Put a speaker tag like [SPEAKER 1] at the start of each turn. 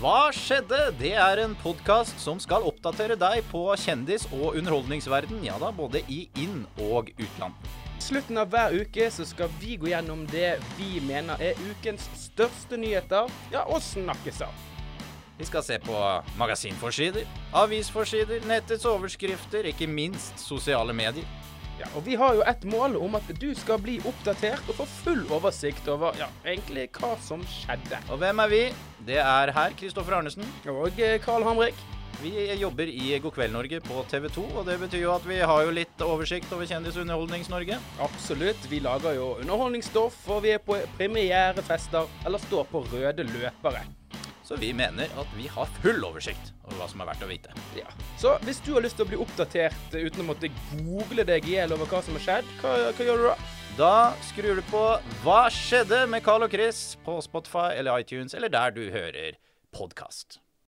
[SPEAKER 1] Hva skjedde? Det er en podkast som skal oppdatere deg på kjendis- og underholdningsverden, ja da, både i inn- og utland.
[SPEAKER 2] slutten av hver uke så skal vi gå gjennom det vi mener er ukens største nyheter, ja, og snakkes av.
[SPEAKER 1] Vi skal se på magasinforsider, avisforsider, nettets overskrifter, ikke minst sosiale medier.
[SPEAKER 2] Ja, og vi har jo et mål om at du skal bli oppdatert og få full oversikt over ja, egentlig hva som skjedde.
[SPEAKER 1] Og hvem er vi? Det er her Kristoffer Arnesen.
[SPEAKER 2] Og eh, Carl Hamrik.
[SPEAKER 1] Vi jobber i God kveld Norge på TV 2, og det betyr jo at vi har jo litt oversikt over Kjendis- og Underholdnings-Norge.
[SPEAKER 2] Absolutt. Vi lager jo underholdningsstoff, og vi er på premierefester eller står på røde løpere.
[SPEAKER 1] Så vi mener at vi har full oversikt over hva som er verdt å vite.
[SPEAKER 2] Ja. Så hvis du har lyst til å bli oppdatert eh, uten å måtte google deg i hjel over hva som har skjedd, hva, hva gjør du da?
[SPEAKER 1] Da skrur du på Hva skjedde med Carl og Chris på Spotify eller iTunes eller der du hører podkast.